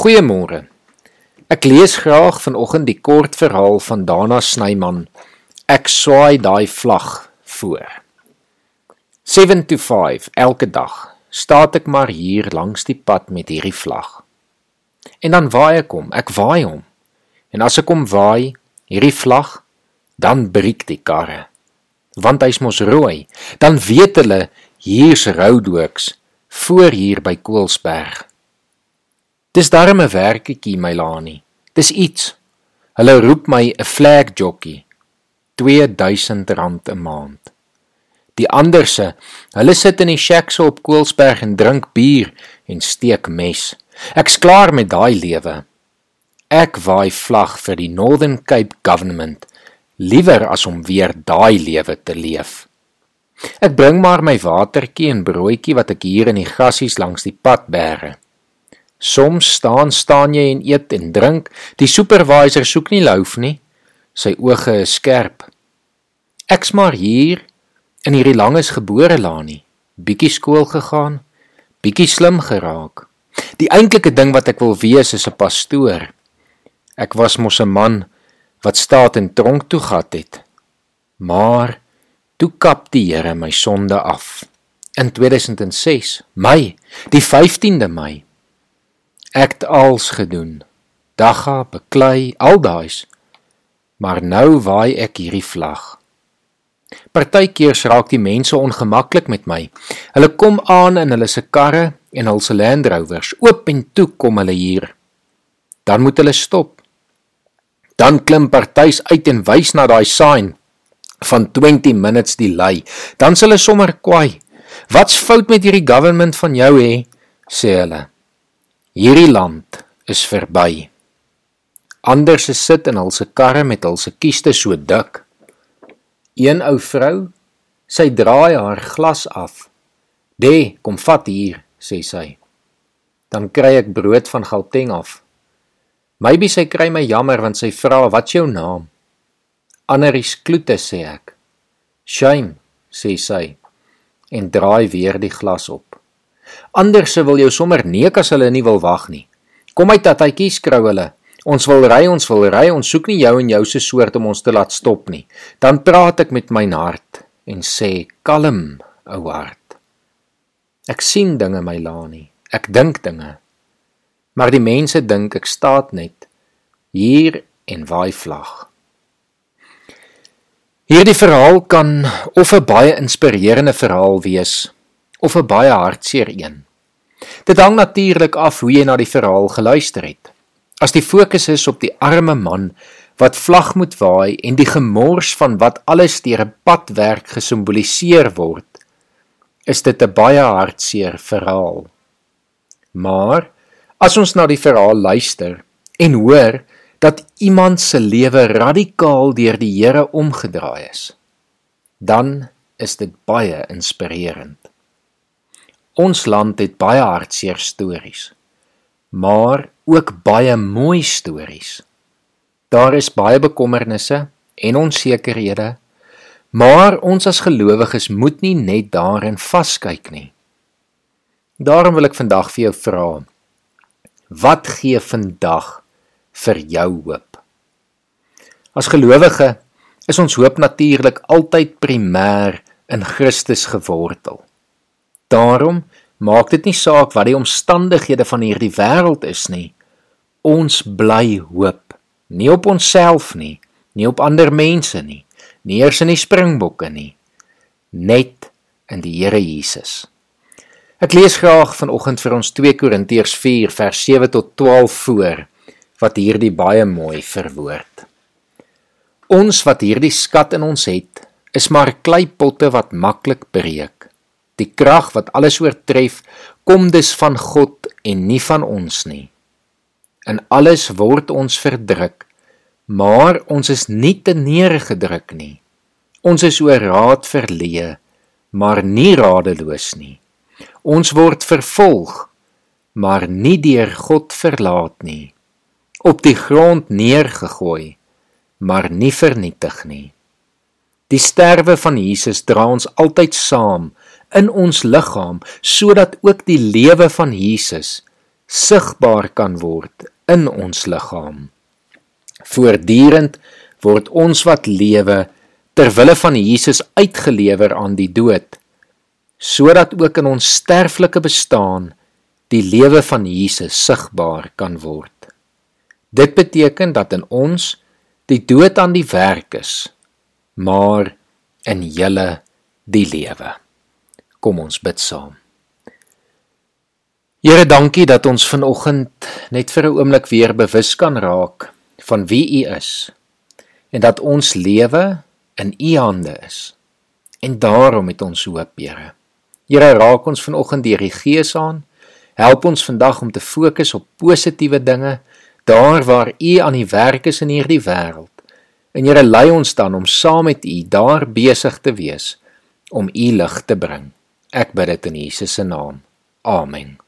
Goeiemôre. Ek lees graag vanoggend die kort verhaal van Dana Snyman. Ek swaai daai vlag voor. 7 to 5 elke dag staat ek maar hier langs die pad met hierdie vlag. En dan waai ek hom, ek waai hom. En as ek hom waai, hierdie vlag, dan breek die karre. Want hy's mos rooi. Dan weet hulle hier's roudooks voor hier by Koelsberg. Dis darme werkietjie my Lani. Dis iets. Hulle roep my 'n flag jockey. R2000 'n maand. Die anderse, hulle sit in die shacks op Koelsberg en drink bier en steek mes. Ek's klaar met daai lewe. Ek waai vlag vir die Northern Cape Government liewer as om weer daai lewe te leef. Ek bring maar my watertjie en broodjie wat ek hier in die gassies langs die pad bære. Soms staan staan jy en eet en drink. Die supervisor soek nie louf nie. Sy oë is skerp. Ek's maar hier in hierdie langes gebore laanie. Bietjie skool gegaan, bietjie slim geraak. Die eintlike ding wat ek wil wees is 'n pastoor. Ek was mos 'n man wat staat en tronk toe gehad het. Maar toe kap die Here my sonde af. In 2006, Mei, die 15de Mei Ek het als gedoen. Dagga, beklei, al daai's. Maar nou waai ek hierdie vlag. Partykeer raak die mense ongemaklik met my. Hulle kom aan in hulle se karre en hul se Land Rovers. Oop en toe kom hulle hier. Dan moet hulle stop. Dan klim partytjies uit en wys na daai sign van 20 minutes delay. Dan s' hulle sommer kwaai. Wat's fout met hierdie government van jou hè? sê hulle. Hierdie land is verby. Ander se sit in hul se karre met hul se kieste so dik. Een ou vrou, sy draai haar glas af. "De, kom vat hier," sê sy. Dan kry ek brood van Gauteng af. Maybe sy kry my jammer want sy vra, "Wat's jou naam?" Anneries Kloete sê ek. "Shame," sê sy en draai weer die glas op. Anderse wil jou sommer neek as hulle nie wil wag nie. Kom uit tatatjie skrou hulle. Ons wil ry, ons wil ry, ons soek nie jou en jou se soort om ons te laat stop nie. Dan praat ek met my hart en sê: "Kalm, ou hart." Ek sien dinge my laanie. Ek dink dinge. Maar die mense dink ek staat net hier en waai vlag. Hierdie verhaal kan of 'n baie inspirerende verhaal wees of 'n baie hartseer een. Dit hang natuurlik af hoe jy na die verhaal geluister het. As die fokus is op die arme man wat vlag moet waai en die gemors van wat alles deur 'n padwerk gesimboliseer word, is dit 'n baie hartseer verhaal. Maar as ons na die verhaal luister en hoor dat iemand se lewe radikaal deur die Here omgedraai is, dan is dit baie inspirerend. Ons land het baie hartseer stories, maar ook baie mooi stories. Daar is baie bekommernisse en onsekerhede, maar ons as gelowiges moet nie net daarin vaskyk nie. Daarom wil ek vandag vir jou vra: Wat gee vandag vir jou hoop? As gelowige is ons hoop natuurlik altyd primêr in Christus gewortel. Daarom maak dit nie saak wat die omstandighede van hierdie wêreld is nie. Ons bly hoop, nie op onsself nie, nie op ander mense nie, nie eers in die springbokke nie, net in die Here Jesus. Ek lees graag vanoggend vir ons 2 Korintiërs 4 vers 7 tot 12 voor wat hierdie baie mooi verwoord. Ons wat hierdie skat in ons het, is maar kleipotte wat maklik breek Die krag wat alles oortref, kom dus van God en nie van ons nie. In alles word ons verdruk, maar ons is nie te neergedruk nie. Ons is oor raad verleë, maar nie radeloos nie. Ons word vervolg, maar nie deur God verlaat nie. Op die grond neergegooi, maar nie vernietig nie. Die sterwe van Jesus dra ons altyd saam in ons liggaam sodat ook die lewe van Jesus sigbaar kan word in ons liggaam. Voortdurend word ons wat lewe ter wille van Jesus uitgelewer aan die dood, sodat ook in ons sterflike bestaan die lewe van Jesus sigbaar kan word. Dit beteken dat in ons die dood aan die werk is, maar in julle die lewe. Kom ons bid saam. Here, dankie dat ons vanoggend net vir 'n oomblik weer bewus kan raak van wie U is en dat ons lewe in U hande is. En daarom het ons hoop, Here. Here, raak ons vanoggend deur die Gees aan. Help ons vandag om te fokus op positiewe dinge, daar waar U aan die werk is in hierdie wêreld. En Here, lei ons dan om saam met U daar besig te wees om U lig te bring. Ek bid dit in Jesus se naam. Amen.